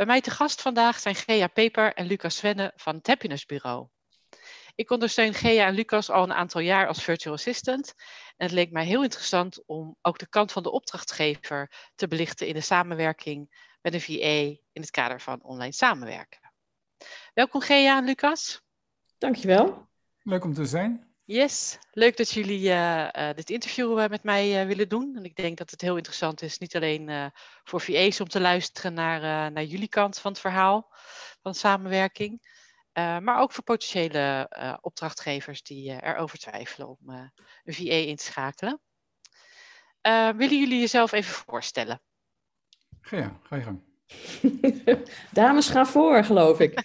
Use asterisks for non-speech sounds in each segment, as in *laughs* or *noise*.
Bij mij te gast vandaag zijn Gea Peper en Lucas Svenne van het Happiness Bureau. Ik ondersteun Gea en Lucas al een aantal jaar als virtual assistant. En het leek mij heel interessant om ook de kant van de opdrachtgever te belichten in de samenwerking met een VA in het kader van online samenwerken. Welkom Gea en Lucas. Dankjewel. Leuk om te zijn. Yes, leuk dat jullie uh, uh, dit interview uh, met mij willen doen. En ik denk dat het heel interessant is, niet alleen voor VA's om te luisteren naar, naar jullie kant van het verhaal van samenwerking, maar ook voor potentiële opdrachtgevers die erover twijfelen om een VA in te schakelen. willen jullie jezelf even voorstellen? Ja, ga je gang. *laughs* Dames gaan voor, geloof ik.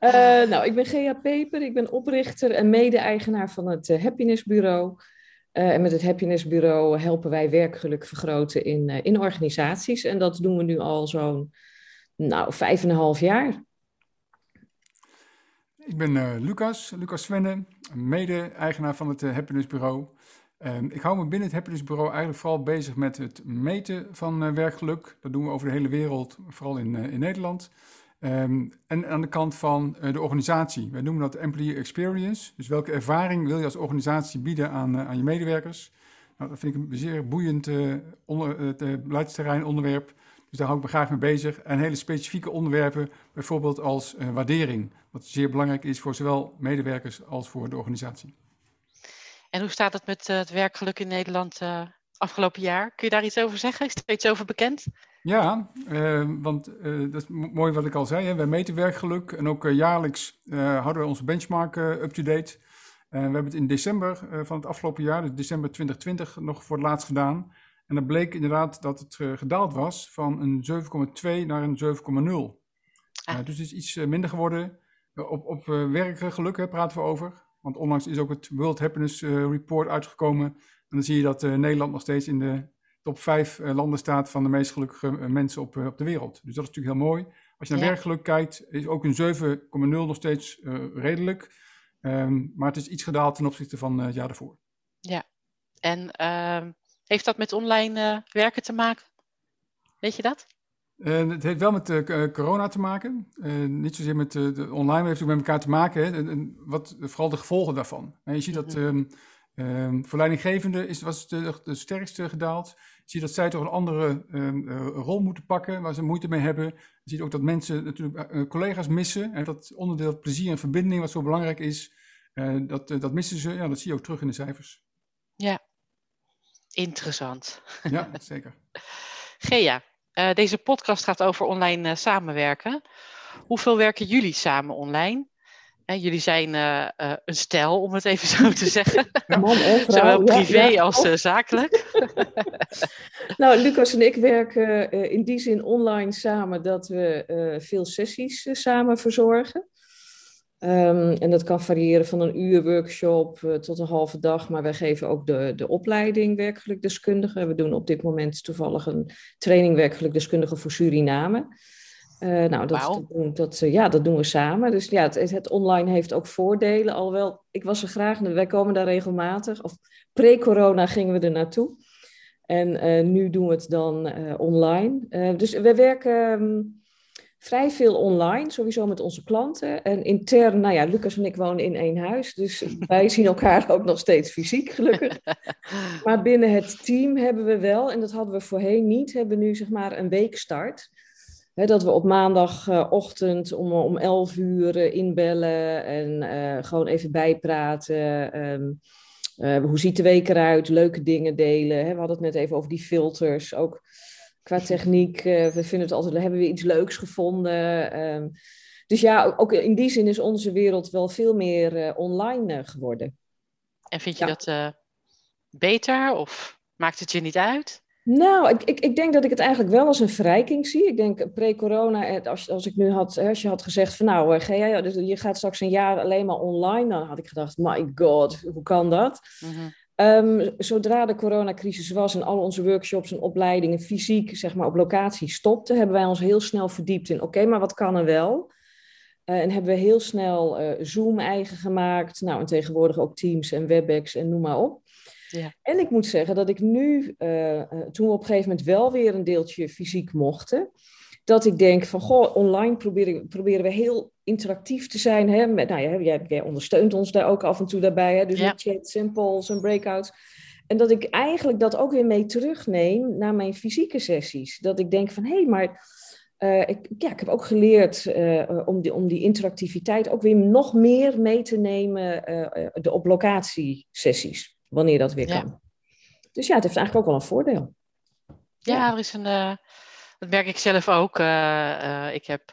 Uh, nou, ik ben Gea Peper, ik ben oprichter en mede-eigenaar van het uh, Happiness Bureau. Uh, en met het Happiness Bureau helpen wij werkgeluk vergroten in, in organisaties. En dat doen we nu al zo'n nou, vijf en een half jaar. Ik ben Lucas, Lucas Svenne, mede-eigenaar van het Happiness Bureau. Ehm, ik hou me binnen het Happiness Bureau eigenlijk vooral bezig met het meten van uh, werkgeluk. Dat doen we over de hele wereld, vooral in, uh, in Nederland. Um, en aan de kant van uh, de organisatie. Wij noemen dat employee experience. Dus welke ervaring wil je als organisatie bieden aan, aan je medewerkers? Nou, dat vind ik een zeer boeiend onder, beleidsterrein onderwerp. Dus daar hou ik me graag mee bezig. En hele specifieke onderwerpen, bijvoorbeeld als waardering. Wat zeer belangrijk is voor zowel medewerkers als voor de organisatie. En hoe staat het met uh, het werkgeluk in Nederland uh, afgelopen jaar? Kun je daar iets over zeggen? Is er iets over bekend? Ja, uh, want dat is mooi wat ik al zei. Hè. Wij meten werkgeluk en ook jaarlijks houden we onze benchmark up-to-date. we hebben het in december van het afgelopen jaar, dus december 2020, nog voor het laatst gedaan. En dan bleek inderdaad dat het gedaald was van een 7,2 naar een 7,0. Ah. dus het is iets minder geworden. op op werkgeluk hè, praten we over. Want onlangs is ook het World Happiness eh, Report uitgekomen. En dan zie je dat eh, Nederland nog steeds in de top vijf eh, landen staat van de meest gelukkige mensen op, op de wereld. Dus dat is natuurlijk heel mooi. Als je naar werkgeluk kijkt, is ook een 7,0 nog steeds redelijk. Ehm, maar het is iets gedaald ten opzichte van het jaar daarvoor. Ja, en ehm, heeft dat met online werken te maken? Weet je dat? Uh, het heeft wel met uh, corona te maken. Uh, niet zozeer met de online, maar heeft ook met elkaar te maken. Hè, en, en wat, vooral de gevolgen daarvan. En je ziet dat um, um, voor leidinggevende is, was het de, de, sterkste gedaald. Je ziet dat zij toch een andere um, rol moeten pakken, waar ze moeite mee hebben. Je ziet ook dat mensen natuurlijk collega's missen. En dat onderdeel plezier en verbinding, wat zo belangrijk is, dat, dat missen ze. Ja, dat zie je ook terug in de cijfers. Ja, interessant. Ja, zeker. *laughs* Gea, uh, deze podcast gaat over online uh, samenwerken. Hoeveel werken jullie samen online? Uh, jullie zijn een stel, om het even zo te zeggen. *laughs* Man Zowel privé ja, ja. als zakelijk. *laughs* nou, Lucas en ik werken in die zin online samen dat we veel sessies samen verzorgen. Um, en dat kan variëren van een uur workshop uh, tot een halve dag, maar wij geven ook de, de opleiding werkelijk deskundige. We doen op dit moment toevallig een training werkelijk deskundige voor Suriname. Uh, nou, dat, wow. dat, dat uh, ja, dat doen we samen. Dus ja, het, het, online heeft ook voordelen. Alhoewel, ik was er graag, wij komen daar regelmatig. Of pre-corona gingen we er naartoe. En nu doen we het dan online. dus we werken... Um, vrij veel online, sowieso met onze klanten. En intern, nou ja, Lucas en ik wonen in één huis, dus *laughs* wij zien elkaar ook nog steeds fysiek, gelukkig. *laughs* Maar binnen het team hebben we wel, en dat hadden we voorheen niet, hebben we nu zeg maar een weekstart. He, dat we op maandagochtend om, om 11 uur eh, inbellen en uh, gewoon even bijpraten. Um, uh, hoe ziet de week eruit? Leuke dingen delen. He, we hadden het net even over die filters. Ook qua techniek. Uh, we vinden het altijd, hebben we iets leuks gevonden. Um, dus ja, ook in die zin is onze wereld wel veel meer uh, online uh, geworden. En vind je ja. dat beter of maakt het je niet uit? Nou, ik, ik, ik denk dat ik het eigenlijk wel als een verrijking zie. Ik denk pre-corona, als, als ik nu had, als je had gezegd van nou, ga dus je gaat straks een jaar alleen maar online, dan had ik gedacht, my god, hoe kan dat? Mhm. Ehm, zodra de coronacrisis was en al onze workshops en opleidingen fysiek, zeg maar op locatie stopten, hebben wij ons heel snel verdiept in, oké, maar wat kan er wel? Uh, en hebben we heel snel uh, Zoom eigen gemaakt, nou en tegenwoordig ook Teams en WebEx en noem maar op. Ja. En ik moet zeggen dat ik nu, uh, toen we op een gegeven moment wel weer een deeltje fysiek mochten, dat ik denk van, goh, online proberen, proberen we heel interactief te zijn. Hè? Met, nou, jij, jij, ondersteunt ons daar ook af en toe daarbij. Hè? Dus ja. met chat, simples en breakouts. En dat ik eigenlijk dat ook weer mee terugneem naar mijn fysieke sessies. Dat ik denk van, hé, hey, maar uh, ik, ja, ik heb ook geleerd uh, om, die, om die interactiviteit ook weer nog meer mee te nemen uh, de op locatie sessies wanneer dat weer kan. Dus ja, het heeft eigenlijk ook wel een voordeel. Ja, ja. er is een, dat merk ik zelf ook. ik heb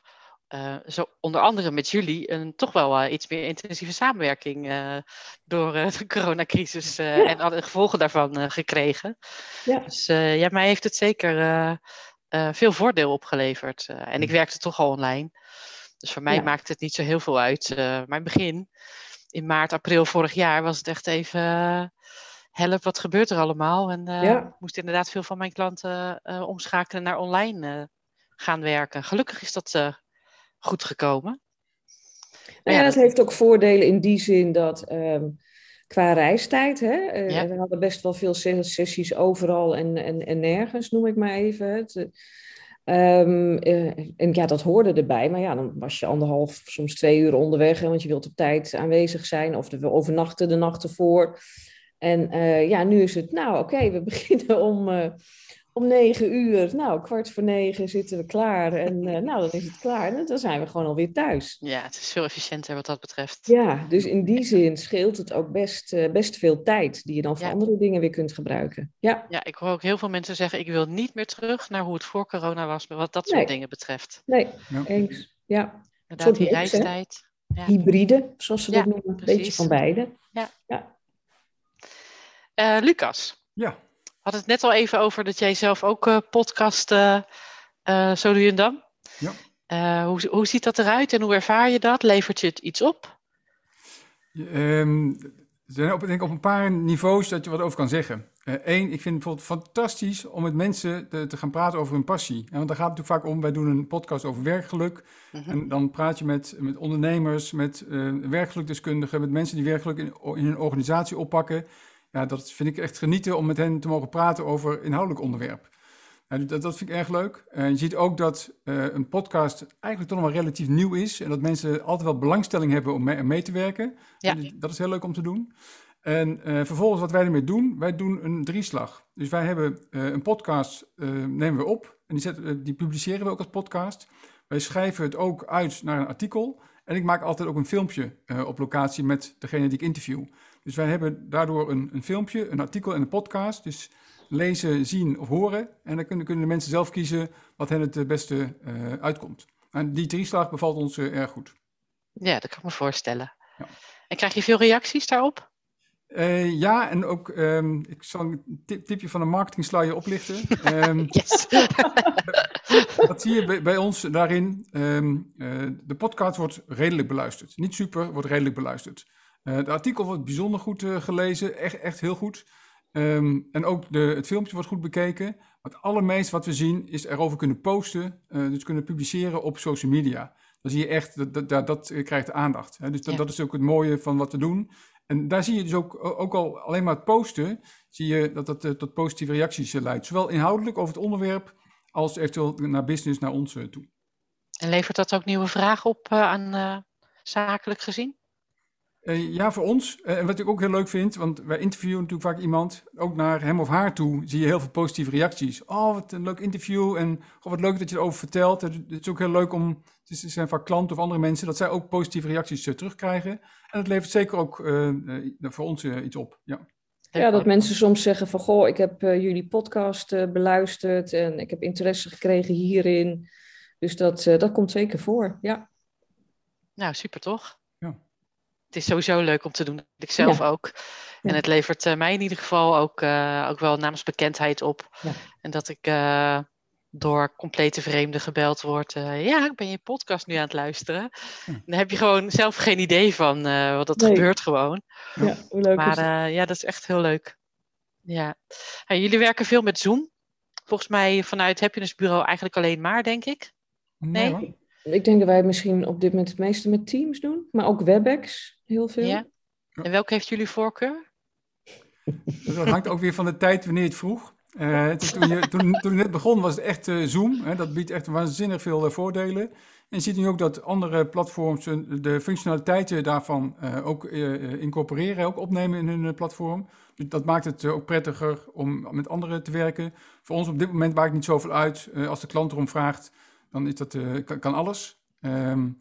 uh, zo onder andere met jullie een toch wel uh, iets meer intensieve samenwerking uh, door de coronacrisis ja. en alle gevolgen daarvan gekregen. Ja. Dus ja, mij heeft het zeker veel voordeel opgeleverd. en ik werkte toch al online. Dus voor mij ja. maakt het niet zo heel veel uit. maar in het begin, in maart, april vorig jaar, was het echt even help, wat gebeurt er allemaal? En ja. moest inderdaad veel van mijn klanten omschakelen naar online gaan werken. Gelukkig is dat goed gekomen. Nou ja, dat, heeft ook voordelen in die zin dat um, qua reistijd, hè, uh, we hadden best wel veel sessies overal en, en, en nergens, noem ik maar even. Het, um, uh, en ja, dat hoorde erbij, maar ja, dan was je anderhalf, soms twee uur onderweg, hè, want je wilt op tijd aanwezig zijn of we overnachten de nacht ervoor. En uh, ja, nu is het, nou oké, we *laughs* beginnen om om negen uur, nou, kwart voor negen zitten we klaar. En uh, nou, dan is het klaar. En dan zijn we gewoon alweer thuis. Ja, het is veel efficiënter wat dat betreft. Ja, dus in die zin scheelt het ook best, uh, best veel tijd die je dan voor andere dingen weer kunt gebruiken. Ja. ja, ik hoor ook heel veel mensen zeggen, ik wil niet meer terug naar hoe het voor corona was, wat dat soort dingen betreft. Nee, ja. eens. Ja. Inderdaad, die reistijd. Ja. Hybride, zoals ze dat noemen. Een beetje van beide. Ja. Uh, Lucas. Ja had het net al even over dat jij zelf ook uh, podcast uh, uh, zo doe je dan. Ja. hoe, hoe ziet dat eruit en hoe ervaar je dat? Levert je het iets op? Um, er zijn op, denk ik op een paar niveaus dat je wat over kan zeggen. Eén, ik vind het bijvoorbeeld fantastisch om met mensen te, te, gaan praten over hun passie. want daar gaat het natuurlijk vaak om, wij doen een podcast over werkgeluk. Mhm. En dan praat je met, met ondernemers, met werkgelukdeskundigen, met mensen die werkgeluk in, in hun organisatie oppakken ja, dat vind ik echt genieten om met hen te mogen praten over inhoudelijk onderwerp. dat, dat vind ik erg leuk. Uh, je ziet ook dat uh, een podcast eigenlijk toch nog wel relatief nieuw is. En dat mensen altijd wel belangstelling hebben om mee, mee te werken. Ja. Dat is heel leuk om te doen. En uh, vervolgens wat wij ermee doen, wij doen een drieslag. Dus wij hebben een podcast, nemen we op. En die, die publiceren we ook als podcast. Wij schrijven het ook uit naar een artikel. En ik maak altijd ook een filmpje op locatie met degene die ik interview. Dus wij hebben daardoor een, een filmpje, een artikel en een podcast. Dus lezen, zien of horen. En dan kunnen, kunnen de mensen zelf kiezen wat hen het beste uh, uitkomt. En die drieslag bevalt ons uh, erg goed. Ja, dat kan ik me voorstellen. Ja. En krijg je veel reacties daarop? Uh, ja, en ook, um, ik zal een tip, tipje van een marketing sluier oplichten. Um, *laughs* yes. *laughs* wat zie je bij, bij ons daarin? Um, de podcast wordt redelijk beluisterd. Niet super, wordt redelijk beluisterd. Uh, het artikel wordt bijzonder goed gelezen, echt, echt heel goed. En ook de, het filmpje wordt goed bekeken. Maar het allermeest wat we zien is erover kunnen posten, dus kunnen publiceren op social media. Dan zie je echt, dat, dat, dat, dat krijgt aandacht. Hè? Dus dat, ja. dat is ook het mooie van wat we doen. En daar zie je dus ook, ook al alleen maar het posten, zie je dat dat tot positieve reacties leidt. Zowel inhoudelijk over het onderwerp, als eventueel naar business, naar ons toe. En levert dat ook nieuwe vragen op aan zakelijk gezien? Uh, ja, voor ons. Uh, en wat ik ook heel leuk vind, want wij interviewen natuurlijk vaak iemand, ook naar hem of haar toe, zie je heel veel positieve reacties. Oh, wat een leuk interview en oh, wat leuk dat je erover vertelt. Het is ook heel leuk om, het zijn vaak klanten of andere mensen, dat zij ook positieve reacties uh, terugkrijgen. En dat levert zeker ook voor ons iets op. Ja. Ja, dat mensen soms zeggen van, goh, ik heb jullie podcast beluisterd en ik heb interesse gekregen hierin. Dus dat, dat komt zeker voor, ja. Nou, super toch? Het is sowieso leuk om te doen. Ik zelf ook. En het levert mij in ieder geval ook, ook wel namens bekendheid op. En dat ik door complete vreemden gebeld wordt. ja, ik ben je podcast nu aan het luisteren. Hm. Dan heb je gewoon zelf geen idee van wat dat gebeurt gewoon. Ja, hoe leuk maar ja, dat is echt heel leuk. Ja. jullie werken veel met Zoom. Volgens mij vanuit Happiness Bureau eigenlijk alleen maar, denk ik. Nee? Ik denk dat wij misschien op dit moment het meeste met Teams doen. Maar ook WebEx, heel veel. Ja. En welke heeft jullie voorkeur? Dat hangt ook weer van de tijd wanneer je het vroeg. Uh, toen, je, toen, toen het net begon was het echt uh, Zoom. Hè, dat biedt echt waanzinnig veel uh, voordelen. En je ziet nu ook dat andere platforms de functionaliteiten daarvan ook incorporeren, ook opnemen in hun platform. Dus dat maakt het ook prettiger om met anderen te werken. Voor ons op dit moment maakt het niet zoveel uit. als de klant erom vraagt, dan is dat, kan, kan, alles. Um,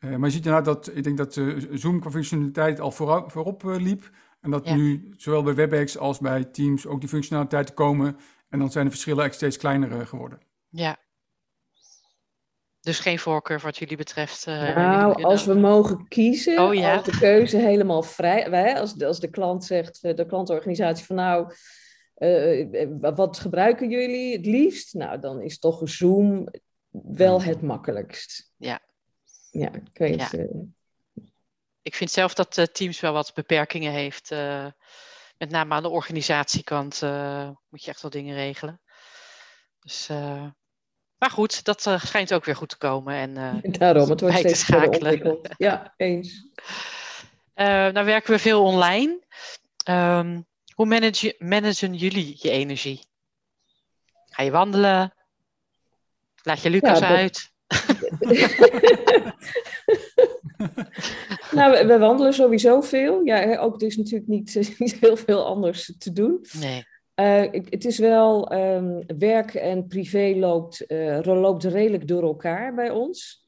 maar je ziet inderdaad dat, ik denk dat Zoom qua functionaliteit al voorop, voorop liep. En dat nu zowel bij WebEx als bij Teams ook die functionaliteiten komen. En dan zijn de verschillen echt steeds kleiner eh, geworden. Ja. Dus geen voorkeur wat jullie betreft? Uh, nou, als we mogen kiezen, oh, ja. als de keuze helemaal vrij... Wij, als, de, als de klant zegt, eh, de klantorganisatie van nou... wat gebruiken jullie het liefst? Nou, dan is toch Zoom wel het makkelijkst. Ja. Ja, ik weet... Ja ik vind zelf dat uh, Teams wel wat beperkingen heeft. Uh, met name aan de organisatiekant uh, moet je echt wel dingen regelen. Dus, maar goed, dat schijnt ook weer goed te komen. En, *laughs* Daarom, het wordt steeds schakelen. Ja, eens. *laughs* nou werken we veel online. Um, hoe manage, managen jullie je energie? Ga je wandelen? Laat je Lucas ja, uit? *laughs* nou, we, wandelen sowieso veel. Ja, ook er is natuurlijk niet, *laughs* niet heel veel anders te doen. Nee. Uh, het is wel, um, werk en privé loopt, uh, loopt redelijk door elkaar bij ons.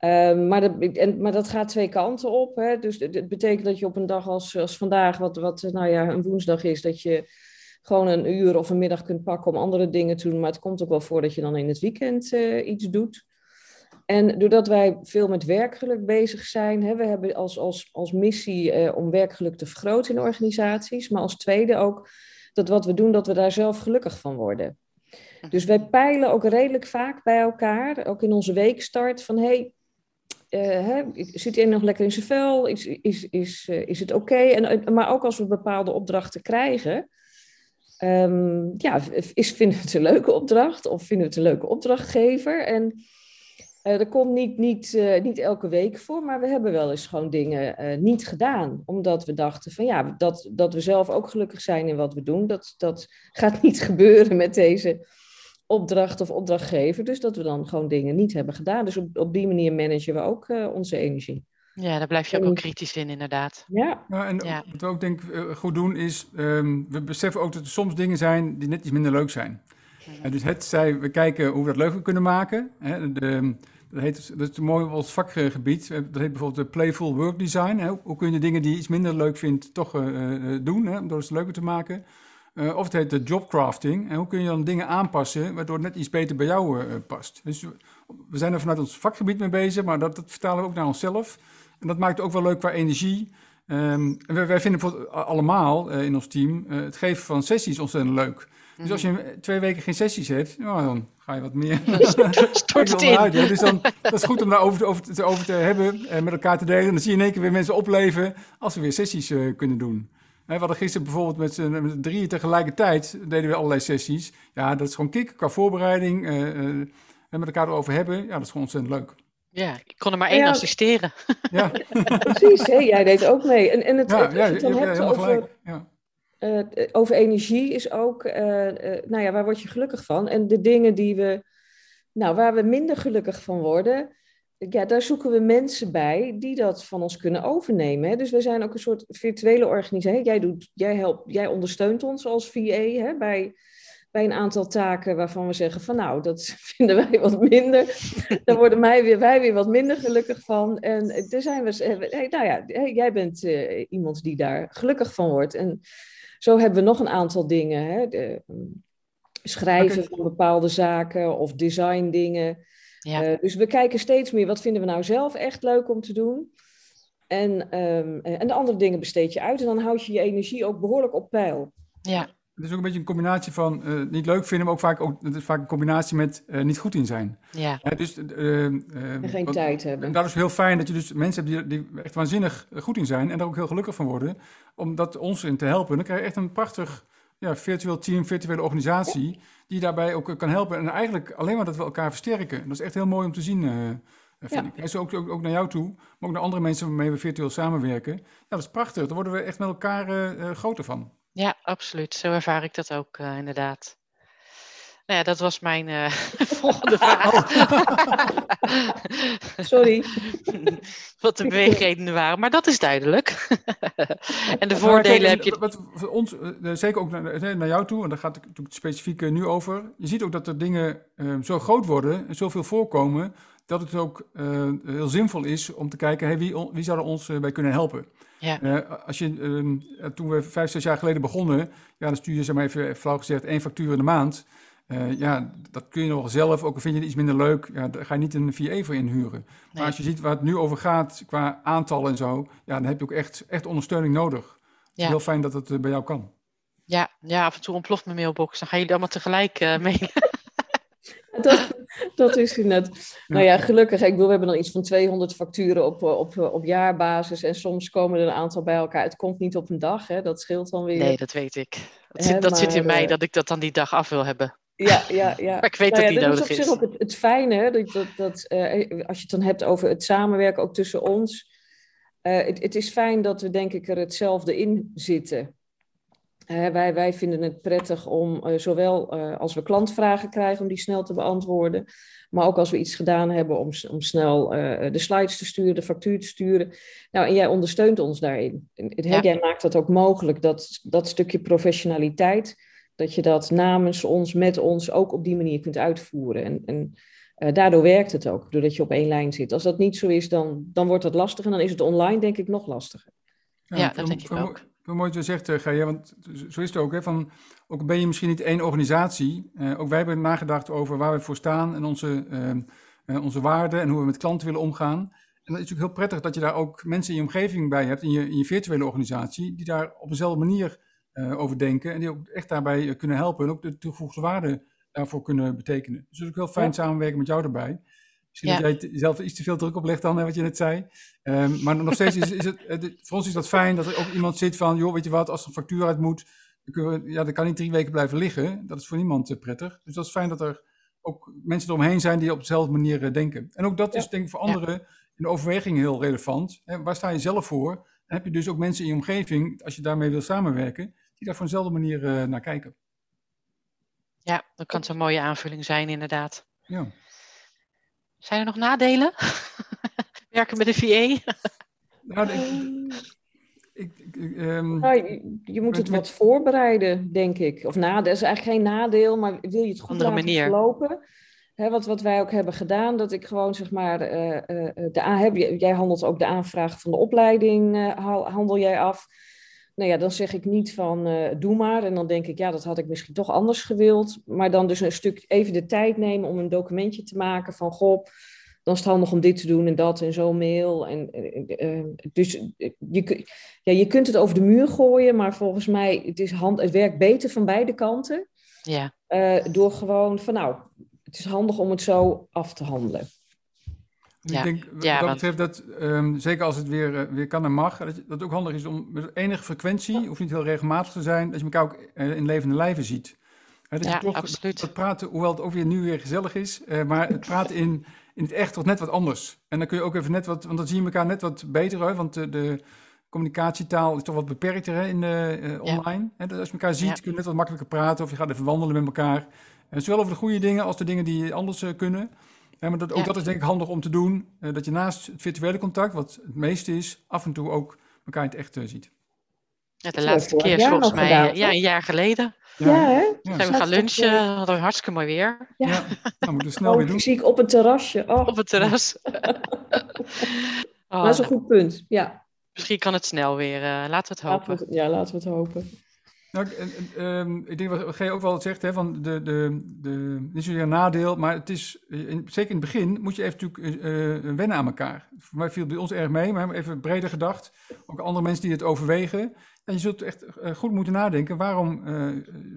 Uh, maar, dat, en, maar dat gaat twee kanten op. Hè? Dus het betekent dat je op een dag als, als vandaag, wat, wat nou ja, een woensdag is, dat je gewoon een uur of een middag kunt pakken om andere dingen te doen. Maar het komt ook wel voor dat je dan in het weekend uh, iets doet. En doordat wij veel met werkgeluk bezig zijn, hè, we hebben als, als, als missie eh, om werkgeluk te vergroten in organisaties, maar als tweede ook dat wat we doen, dat we daar zelf gelukkig van worden. Dus wij peilen ook redelijk vaak bij elkaar, ook in onze weekstart, van hey, uh, zit hij nog lekker in zijn vel? Is, is, is, is het oké? En Maar ook als we bepaalde opdrachten krijgen, um, ja, is, vinden we het een leuke opdracht of vinden we het een leuke opdrachtgever? En uh, dat komt niet, niet, uh, niet elke week voor, maar we hebben wel eens gewoon dingen uh, niet gedaan. Omdat we dachten van ja, dat, dat we zelf ook gelukkig zijn in wat we doen. Dat, dat gaat *laughs* niet gebeuren met deze opdracht of opdrachtgever. Dus dat we dan gewoon dingen niet hebben gedaan. Dus op, op die manier managen we ook onze energie. Ja, daar blijf je ook, kritisch in, inderdaad. Ja. ja en wat we ook denk goed doen is, um, we beseffen ook dat er soms dingen zijn die net iets minder leuk zijn. En dus het zij, we kijken hoe we dat leuker kunnen maken. Hè, de, dat, heet, dat is mooi op ons vakgebied. Dat heet bijvoorbeeld de playful work design. Hè. Hoe kun je de dingen die je iets minder leuk vindt toch uh, doen, hè, door het leuker te maken. Uh, of het heet de jobcrafting. En hoe kun je dan dingen aanpassen waardoor het net iets beter bij jou uh, past. Dus we zijn er vanuit ons vakgebied mee bezig, maar dat, dat vertalen we ook naar onszelf. En dat maakt het ook wel leuk qua energie. Um, wij, wij, vinden allemaal in ons team het geven van sessies ontzettend leuk. Dus als je twee weken geen sessies hebt, nou, dan ga je wat meer. *laughs* *laughs* Stort het in. Dus dan, dat is goed om daar over, over, te, over te hebben en met elkaar te delen. En dan zie je in één keer weer mensen opleven als we weer sessies uh, kunnen doen. we hadden gisteren bijvoorbeeld met z'n drieën tegelijkertijd, deden we allerlei sessies. Ja, dat is gewoon kick qua voorbereiding. Uh, uh, en met elkaar erover hebben, ja, dat is gewoon ontzettend leuk. Ja, ik kon er maar één assisteren. Ja. *laughs* Precies, hè? jij deed ook mee. En, en het, ja, het, ja, het, het, het over... Ja uh, over energie is ook, uh, nou ja, waar word je gelukkig van? En de dingen die we, nou, waar we minder gelukkig van worden, ja, daar zoeken we mensen bij die dat van ons kunnen overnemen. Hè? Dus we zijn ook een soort virtuele organisatie. Jij, doet, jij, helpt, jij ondersteunt ons als VA hè, bij, bij een aantal taken waarvan we zeggen van nou, dat *laughs* vinden wij wat minder. Daar worden wij weer, wij weer wat minder gelukkig van. En er zijn we, nou ja, jij bent uh, iemand die daar gelukkig van wordt. En zo hebben we nog een aantal dingen. Hè? De, mm, schrijven van bepaalde zaken of design dingen. Ja. Uh, dus we kijken steeds meer, wat vinden we nou zelf echt leuk om te doen? En, ehm, en de andere dingen besteed je uit en dan houd je je energie ook behoorlijk op peil. Ja. Het is ook een beetje een combinatie van uh, niet leuk vinden, maar ook vaak, ook, het is vaak een combinatie met uh, niet goed in zijn. Ja. dus, uh, en geen wat, tijd hebben. En dat is heel fijn dat je dus mensen hebt die, die echt waanzinnig goed in zijn en daar ook heel gelukkig van worden, om dat ons in te helpen. Dan krijg je echt een prachtig ja, virtueel team, virtuele organisatie, ja. die daarbij ook kan helpen. En eigenlijk alleen maar dat we elkaar versterken. Dat is echt heel mooi om te zien. Vind ja. ik. Dus ook, ook, ook, naar jou toe, maar ook naar andere mensen waarmee we virtueel samenwerken. Ja, dat is prachtig. Daar worden we echt met elkaar uh, groter van. Ja, absoluut. Zo ervaar ik dat ook uh, inderdaad. Nou ja, dat was mijn uh, *laughs* volgende *laughs* vraag. *laughs* Sorry. Wat de beweegredenen waren, maar dat is duidelijk. en de voordelen kijk, heb je. Wat voor ons, zeker ook naar, naar jou toe, en daar gaat het natuurlijk specifiek nu over. Je ziet ook dat er dingen zo groot worden en zoveel voorkomen, dat het ook uh, heel zinvol is om te kijken, hey, wie, wie zou er ons uh, bij kunnen helpen? Ja. Uh, als je, toen we vijf, zes jaar geleden begonnen, ja, dan stuur je, zeg maar even flauw gezegd, één factuur in de maand. ja, dat kun je nog zelf, ook al vind je het iets minder leuk, ja, daar ga je niet een VA voor inhuren. Nee. Maar als je ziet waar het nu over gaat, qua aantallen en zo, ja, dan heb je ook echt, echt ondersteuning nodig. Ja. heel fijn dat het bij jou kan. Ja, ja, af en toe ontploft mijn mailbox. Dan gaan jullie allemaal tegelijk mee. *laughs* Dat, dat is net. Nou ja, gelukkig. Ik bedoel, we hebben dan iets van 200 facturen op, op, op jaarbasis. En soms komen er een aantal bij elkaar. Het komt niet op een dag, hè? dat scheelt dan weer. Nee, dat weet ik. Dat, zit, dat maar, zit in mij dat ik dat dan die dag af wil hebben. Ja, ja, ja. *laughs* maar ik weet nou ja, dat die nodig is. Dat is. is op zich ook het, het fijne, hè? dat, dat, dat uh, als je het dan hebt over het samenwerken ook tussen ons. Uh, het, het is fijn dat we denk ik er hetzelfde in zitten. Uh, wij, wij vinden het prettig om uh, zowel uh, als we klantvragen krijgen, om die snel te beantwoorden. Maar ook als we iets gedaan hebben om, om snel de slides te sturen, de factuur te sturen. Nou, en jij ondersteunt ons daarin. En, ja. Jij maakt dat ook mogelijk, dat, dat stukje professionaliteit, dat je dat namens ons, met ons ook op die manier kunt uitvoeren. En, en daardoor werkt het ook, doordat je op één lijn zit. Als dat niet zo is, dan, dan wordt het lastig en dan is het online denk ik nog lastiger. Ja, ja dat denk ik ook. Mooi dat je zegt, uh, Gaia, want zo is het ook. Hè, van, ook ben je misschien niet één organisatie. Uh, ook wij hebben nagedacht over waar we voor staan en onze, uh, onze waarden en hoe we met klanten willen omgaan. En dat is natuurlijk heel prettig dat je daar ook mensen in je omgeving bij hebt, in je, in je virtuele organisatie, die daar op dezelfde manier over denken en die ook echt daarbij kunnen helpen en ook de toegevoegde waarde daarvoor kunnen betekenen. Dus het is ook heel fijn ja. samenwerken met jou erbij. Misschien ja. dat jij zelf iets te veel druk oplegt dan, hè, wat je net zei. Um, maar nog steeds is, is het, het, voor ons is dat fijn dat er ook iemand zit van, joh, weet je wat, als er een factuur uit moet, dan, kunnen we, ja, dan kan niet drie weken blijven liggen. Dat is voor niemand uh, prettig. Dus dat is fijn dat er ook mensen eromheen zijn die op dezelfde manier uh, denken. En ook dat ja. is denk ik voor anderen in de overweging heel relevant. Hè, waar sta je zelf voor? Dan heb je dus ook mensen in je omgeving, als je daarmee wil samenwerken, die daar voor dezelfde manier uh, naar kijken. Ja, dat kan zo'n mooie aanvulling zijn inderdaad. Ja. Zijn er nog nadelen? *laughs* Werken met een VA? nou, ik, ik, um, nou, je, je, moet het met, wat voorbereiden, denk ik. Of nadeel, dat is eigenlijk geen nadeel, maar wil je het goed laten manier. verlopen? Hè, wat, wat wij ook hebben gedaan, dat ik gewoon zeg maar, uh, uh, de, heb, jij handelt ook de aanvraag van de opleiding, uh, handel jij af. Nou ja, dan zeg ik niet van uh, doe maar. En dan denk ik, ja, dat had ik misschien toch anders gewild. Maar dan dus een stuk even de tijd nemen om een documentje te maken van goh, dan is het handig om dit te doen en dat en zo'n mail. En, uh, dus je, ja, je kunt het over de muur gooien, maar volgens mij het is hand, het werkt beter van beide kanten. Ja. Uh, door gewoon van nou, het is handig om het zo af te handelen. Ja. Ik denk wat ja, dat betreft dat, um, zeker als het weer, uh, weer kan en mag, dat, dat het ook handig is om met enige frequentie, hoeft niet heel regelmatig te zijn, dat je elkaar ook uh, in levende lijven ziet. He, dat ja, je toch, absoluut. Dat praten, hoewel het ook weer nu weer gezellig is, uh, maar het praten in, in het echt wordt net wat anders. En dan kun je ook even net wat, want dan zie je elkaar net wat beter, hè, want de, de communicatietaal is toch wat beperkter hè, in, online. He, als je elkaar ziet, kun je net wat makkelijker praten of je gaat even wandelen met elkaar. zowel over de goede dingen als de dingen die anders kunnen. Ja, maar dat, ook ja. dat is denk ik handig om te doen. Uh, dat je naast het virtuele contact, wat het meeste is, af en toe ook elkaar in het echt uh, ziet. Ja, de laatste keer is volgens mij gedaan, ja, een jaar geleden. Ja, ja hè? Ja. Zijn we gaan lunchen, hadden we hartstikke mooi weer. Ja, ja. Nou, moeten we snel oh, weer doen. Fysiek op een terrasje. Oh. Op het terras. *laughs* oh, dat is een goed punt, ja. Misschien kan het snel weer. Uh, laten we het hopen. Laten we, ja, laten we het hopen. Nou, ehm, ik denk wat G ook wel zegt, hè, van de, de, de, niet zozeer een nadeel, maar het is, in, zeker in het begin, moet je even natuurlijk uh, wennen aan elkaar. Voor mij viel bij ons erg mee, maar even breder gedacht, ook andere mensen die het overwegen. En je zult echt goed moeten nadenken, waarom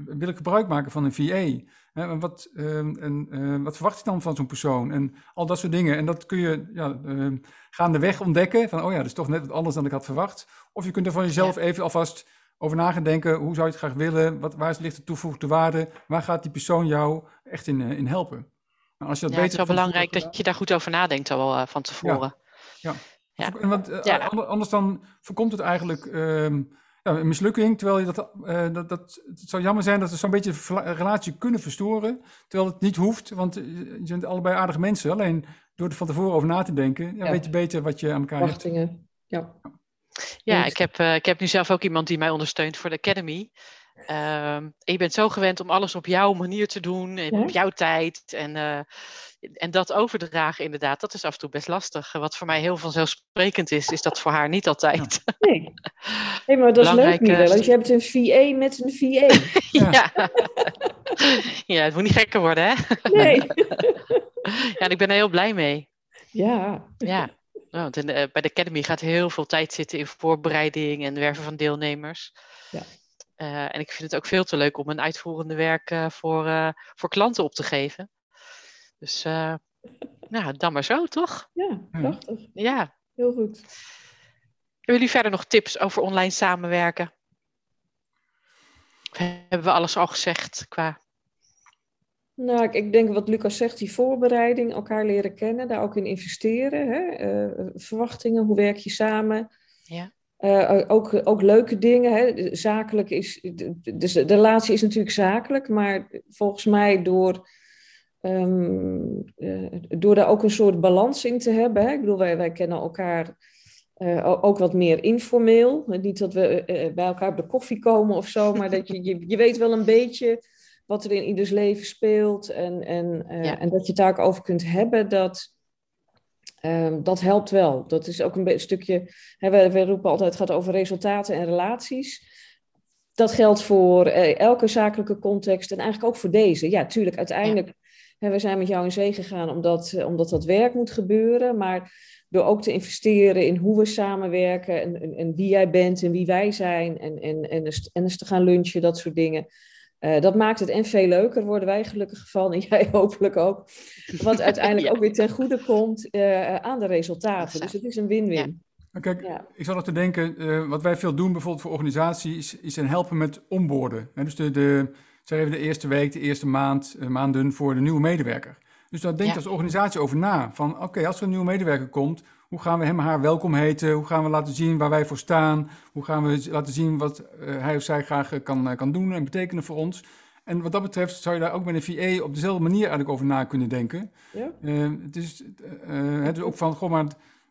wil ik gebruik maken van een VA? En wat, ehm, en, wat verwacht je dan van zo'n persoon? En al dat soort dingen. En dat kun je ja, uh, gaandeweg ontdekken, van oh ja, dat is toch net wat anders dan ik had verwacht. Of je kunt er van jezelf even alvast over na gaan denken. Hoe zou je het graag willen? Wat, waar ligt de toevoegde waarde? Waar gaat die persoon jou echt in, in helpen? Nou, als je dat ja, het is wel belangrijk dat je daar goed over nadenkt al uh, van tevoren. Ja. ja. ja. Want, uh, Anders dan voorkomt het eigenlijk ehm, ja, een mislukking. Terwijl je dat, uh, dat, dat, het zou jammer zijn dat we zo'n beetje een relatie kunnen verstoren. Terwijl het niet hoeft, want je bent allebei aardige mensen. Alleen door er van tevoren over na te denken, ja, weet je beter wat je aan elkaar Wachtingen. hebt. Ja. Ja, ik heb, uh, ik heb nu zelf ook iemand die mij ondersteunt voor de Academy. Uh, je bent zo gewend om alles op jouw manier te doen, en op jouw tijd. En, uh, en dat overdragen, inderdaad, dat is af en toe best lastig. Wat voor mij heel vanzelfsprekend is, is dat voor haar niet altijd. Nee, hey, maar dat is leuk, Miele, want je hebt een VA met een VA. *laughs* ja. ja, het moet niet gekker worden, hè? Nee. *laughs* ja, en ik ben er heel blij mee. Ja. Ja. Nou, want eh, bij de Academy gaat heel veel tijd zitten in voorbereiding en werven van deelnemers. Ja. Uh, en ik vind het ook veel te leuk om een uitvoerende werk uh, voor, voor klanten op te geven. Dus nou, dan maar zo, toch? Ja, prachtig. Ja. Heel goed. Hebben jullie verder nog tips over online samenwerken? Hebben we alles al gezegd qua nou, ik denk wat Lucas zegt, die voorbereiding, elkaar leren kennen, daar ook in investeren. Hè? Uh, verwachtingen, hoe werk je samen? Ja. Uh, ook, ook leuke dingen. Hè? Zakelijk is, dus de relatie is natuurlijk zakelijk, maar volgens mij door, um, uh, door daar ook een soort balans in te hebben. Hè? Ik bedoel, wij, wij kennen elkaar ook wat meer informeel. Niet dat we bij elkaar op de koffie komen of zo, maar dat je, je, je weet wel een beetje wat er in ieders leven speelt en, en, uh, en dat je het daar ook over kunt hebben, dat, um, dat helpt wel. Dat is ook een stukje, hè, we, we, roepen altijd, het gaat over resultaten en relaties. Dat geldt voor uh, elke zakelijke context en eigenlijk ook voor deze. Ja, tuurlijk, uiteindelijk, hè, we zijn met jou in zee gegaan omdat, uh, omdat dat werk moet gebeuren, maar door ook te investeren in hoe we samenwerken en, en, en wie jij bent en wie wij zijn en, en, en, en eens te gaan lunchen, dat soort dingen uh, dat maakt het en veel leuker, worden wij gelukkig van en *laughs* jij hopelijk ook. Wat *laughs* uiteindelijk ook weer ten goede komt uh, aan de resultaten. Dus het is een win-win. Ja. Kijk, ja. ik zal nog te denken, uh, wat wij veel doen bijvoorbeeld voor organisaties, is, is een helpen met onboorden. dus de, de, zeg even de eerste week, de eerste maand, maanden voor de nieuwe medewerker. Dus daar denkt ja. als organisatie over na. Van oké, als er een nieuwe medewerker komt, hoe gaan we hem haar welkom heten? Hoe gaan we laten zien waar wij voor staan? Hoe gaan we laten zien wat uh, hij of zij graag uh, kan, uh, kan doen en betekenen voor ons? En wat dat betreft zou je daar ook met een VA op dezelfde manier eigenlijk over na kunnen denken. Ja. het, is, het is ook van, goh, maar,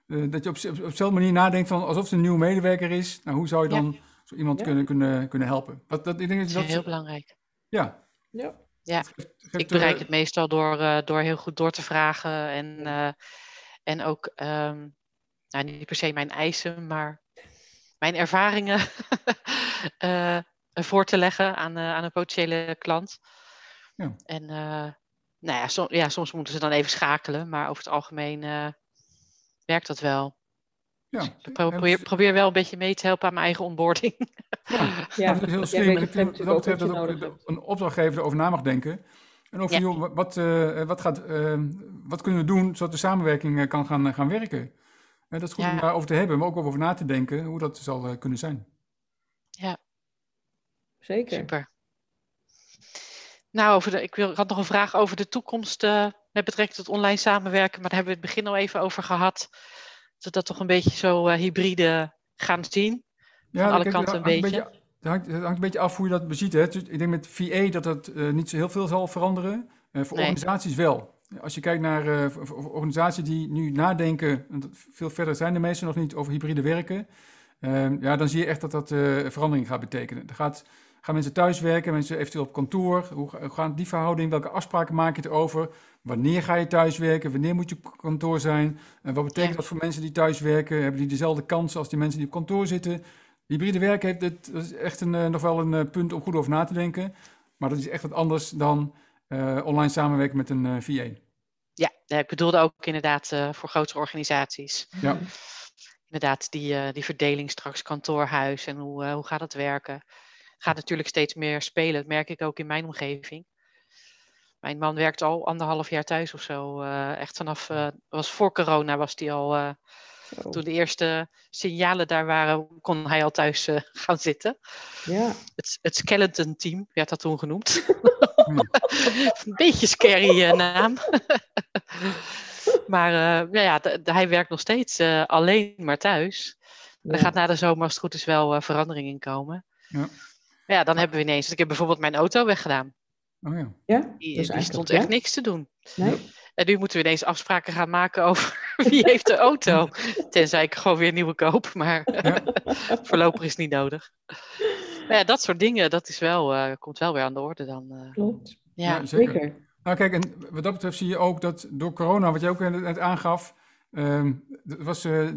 dat je op, op, op dezelfde manier nadenkt van alsof het een nieuwe medewerker is. Nou, hoe zou je dan ja. zo iemand ja. kunnen, kunnen, kunnen helpen? Dat, dat, ik denk dat, dat is heel belangrijk. Ja. Ja. Ja, geeft, geeft, ik bereik het meestal door, door heel goed door te vragen en en ook, um, nou, niet per se mijn eisen, maar mijn ervaringen uh, *laughs* voor te leggen aan, uh, aan een potentiële klant. Ja. En uh, nou ja, som, ja, soms moeten ze dan even schakelen, maar over het algemeen werkt dat wel. Ja. Dus probeer, probeer wel een beetje mee te helpen aan mijn eigen onboarding. Ja, ja. dat is heel slim. ik wat dat betreft dat ook een opdrachtgever over na mag denken. En over, ja. joh, wat, uh, wat, gaat, uh, wat kunnen we doen zodat de samenwerking uh, kan gaan, gaan werken? dat is goed ja. om daarover te hebben, maar ook over na te denken hoe dat zal kunnen zijn. Ja, zeker. Super. Nou, over de, ik, wil, ik had nog een vraag over de toekomst met betrekking tot online samenwerken, maar daar hebben we het begin al even over gehad. Dat we dat toch een beetje zo hybride gaan zien. Van ja, alle kanten een beetje. Een beetje het hangt, een beetje af hoe je dat beziet. Hè. Dus ik denk met VA dat dat uh, niet zo heel veel zal veranderen. Uh, voor nee. organisaties wel. Als je kijkt naar uh, organisaties die nu nadenken, veel verder zijn de meeste nog niet, over hybride werken. Ehm, ja, dan zie je echt dat dat verandering gaat betekenen. Er gaat, gaan mensen thuiswerken, mensen eventueel op kantoor. Hoe, hoe gaat die verhouding? Welke afspraken maak je erover? Wanneer ga je thuiswerken? Wanneer moet je op kantoor zijn? En wat betekent ja. dat voor mensen die thuiswerken? Hebben die dezelfde kansen als die mensen die op kantoor zitten? Hybride werk heeft dat is echt een, nog wel een punt om goed over na te denken. Maar dat is echt wat anders dan online samenwerken met een VA. Ja, ik bedoelde ook inderdaad voor grotere organisaties. Ja. Inderdaad, die, die verdeling straks kantoorhuis en hoe, hoe gaat het werken. Gaat natuurlijk steeds meer spelen. Dat merk ik ook in mijn omgeving. Mijn man werkt al anderhalf jaar thuis of zo. Uh, echt vanaf, uh, was voor corona was hij al, toen de eerste signalen daar waren, kon hij al thuis gaan zitten. Ja. Het, het skeleton team werd dat toen genoemd. *laughs* Een beetje scary naam. *laughs* maar ja, ja hij werkt nog steeds alleen maar thuis. Ja. Er gaat na de zomer als het goed is wel verandering in komen. Ja. Ja, dan hebben we ineens. Ik heb bijvoorbeeld mijn auto weggedaan. Oh ja. ja die, die stond echt niks te doen. Nee. En nu moeten we ineens afspraken gaan maken over *laughs* wie heeft de auto. Tenzij ik gewoon weer een nieuwe koop, maar ja. *laughs* voorlopig is het niet nodig. Maar ja, dat soort dingen, dat is wel, uh, komt wel weer aan de orde dan. Uh. Klopt. Ja, ja zeker. Nou kijk, en wat dat betreft zie je ook dat door corona, wat jij ook net aangaf, Um, dat was uh,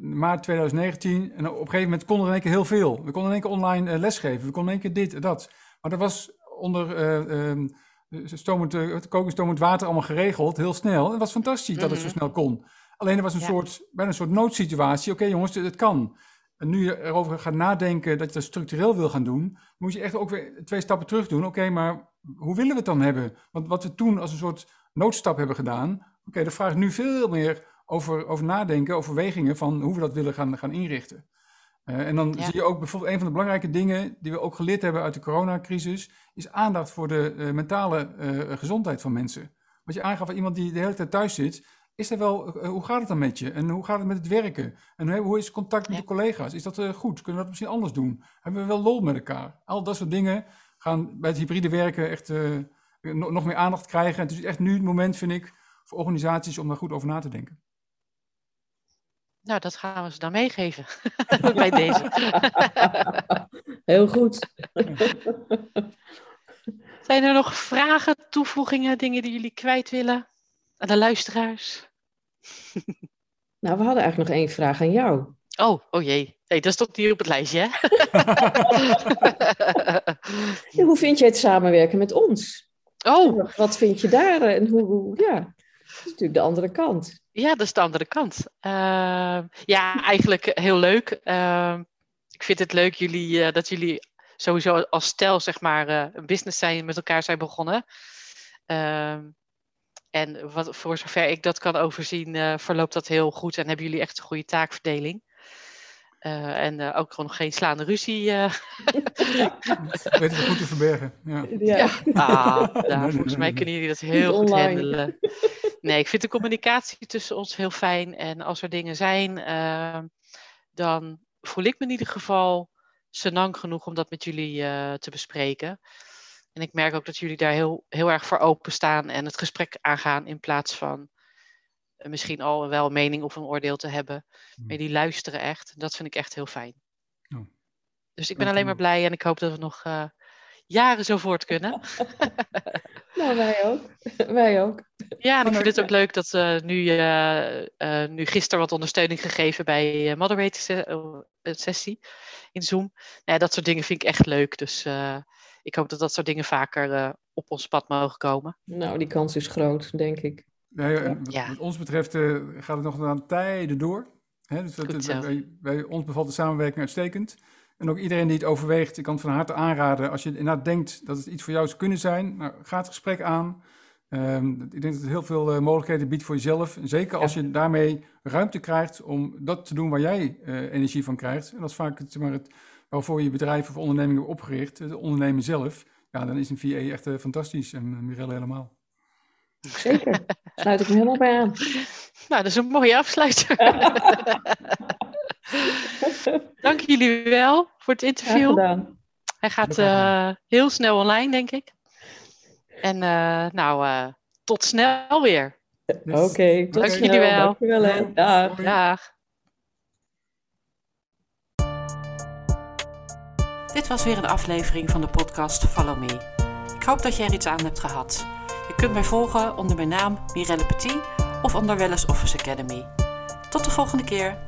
maart 2019 en op een gegeven moment konden we in één keer heel veel. We konden in één keer online uh, lesgeven, we konden in één keer dit en dat. Maar dat was onder uh, um, stomend, kokend water allemaal geregeld, heel snel. Het was fantastisch dat het zo Mhm. snel kon. Alleen er was een Ja. soort, bijna een soort noodsituatie. Oké jongens, het kan. En nu je erover gaat nadenken dat je dat structureel wil gaan doen, moet je echt ook weer twee stappen terug doen. Oké, maar hoe willen we het dan hebben? Want wat we toen als een soort noodstap hebben gedaan, oké, daar vraagt nu veel meer over, over nadenken, overwegingen van hoe we dat willen gaan, gaan inrichten. Uh, en dan Ja. zie je ook bijvoorbeeld een van de belangrijke dingen die we ook geleerd hebben uit de coronacrisis, is aandacht voor de uh, mentale uh, gezondheid van mensen. Wat je aangaf aan iemand die de hele tijd thuis zit, is er wel, hoe gaat het dan met je? En hoe gaat het met het werken? En hoe, hoe is het contact met Ja. de collega's? Is dat goed? Kunnen we dat misschien anders doen? Hebben we wel lol met elkaar? Al dat soort dingen gaan bij het hybride werken echt no- nog meer aandacht krijgen. En het is echt nu het moment, vind ik, voor organisaties om daar goed over na te denken. Nou, dat gaan we ze dan meegeven *laughs* bij deze. *laughs* Heel goed. *laughs* Zijn er nog vragen, toevoegingen, dingen die jullie kwijt willen aan de luisteraars? Nou, we hadden eigenlijk nog één vraag aan jou. Oh, oh jee. Nee, dat stond hier op het lijstje, hè? Ja, hoe vind jij het samenwerken met ons? oh, Wat vind je daar? En hoe, hoe ja, is natuurlijk de andere kant. ja, dat is de andere kant. Ehm, ja, eigenlijk heel leuk. Ehm, ik vind het leuk jullie, eh, dat jullie sowieso als stel, zeg maar, eh, een business zijn, met elkaar zijn begonnen. Ehm, en wat, voor zover ik dat kan overzien, eh, verloopt dat heel goed en hebben jullie echt een goede taakverdeling. Eh, en eh, ook gewoon geen slaande ruzie. eh. *laughs* Weten we goed te verbergen. Ja. Ja. Ah, nou, volgens nee, mij nee. kunnen jullie dat Niet heel goed online. handelen. Nee, ik vind de communicatie tussen ons heel fijn. En als er dingen zijn, eh, dan voel ik me in ieder geval senang genoeg om dat met jullie eh, te bespreken. En ik merk ook dat jullie daar heel, heel erg voor openstaan en het gesprek aangaan in plaats van eh, misschien al wel een mening of een oordeel te hebben. Maar die luisteren echt. Dat vind ik echt heel fijn. Oh. Dus ik ben alleen maar blij en ik hoop dat we nog eh, jaren zo voort kunnen. *laughs* Nou, wij ook. *laughs* wij ook. Ja, en ik vind het ook leuk dat we nu, eh, eh, nu gisteren wat ondersteuning gegeven bij uh, moderator se- sessie in Zoom. Nou, ja, dat soort dingen vind ik echt leuk. Dus eh, ik hoop dat dat soort dingen vaker eh, op ons pad mogen komen. Nou, die kans is groot, denk ik. Nee, wat, Ja. wat ons betreft eh, gaat het nog aan tijden door. Hè, dus dat, Goed dat- zo. wij, wij- ons bevalt de samenwerking uitstekend. En ook iedereen die het overweegt, ik kan het van harte aanraden. Als je inderdaad denkt dat het iets voor jou zou kunnen zijn, nou, ga het gesprek aan. Ehm, ik denk dat het heel veel eh, mogelijkheden biedt voor jezelf. En zeker als je daarmee ruimte krijgt om dat te doen waar jij eh, energie van krijgt. En dat is vaak het, maar het, waarvoor je je bedrijf of onderneming hebt opgericht, het ondernemen zelf. Ja, dan is een VA echt eh, fantastisch en Mirelle helemaal. Zeker. Sluit ik me helemaal bij aan. *laughs* Nou, dat is een mooie afsluiter. *laughs* *laughs* Dank jullie wel voor het Graag interview. gedaan. Hij gaat eh, heel snel online, denk ik. En eh, nou, eh, tot snel weer. Yes. Oké, tot Dank snel. jullie wel. Dankjewel, hè. Doei. Dag. Dag. Dit was weer een aflevering van de podcast Follow Me. Ik hoop dat je er iets aan hebt gehad. Je kunt mij volgen onder mijn naam Mirelle Petit of onder Wellness Office Academy. Tot de volgende keer.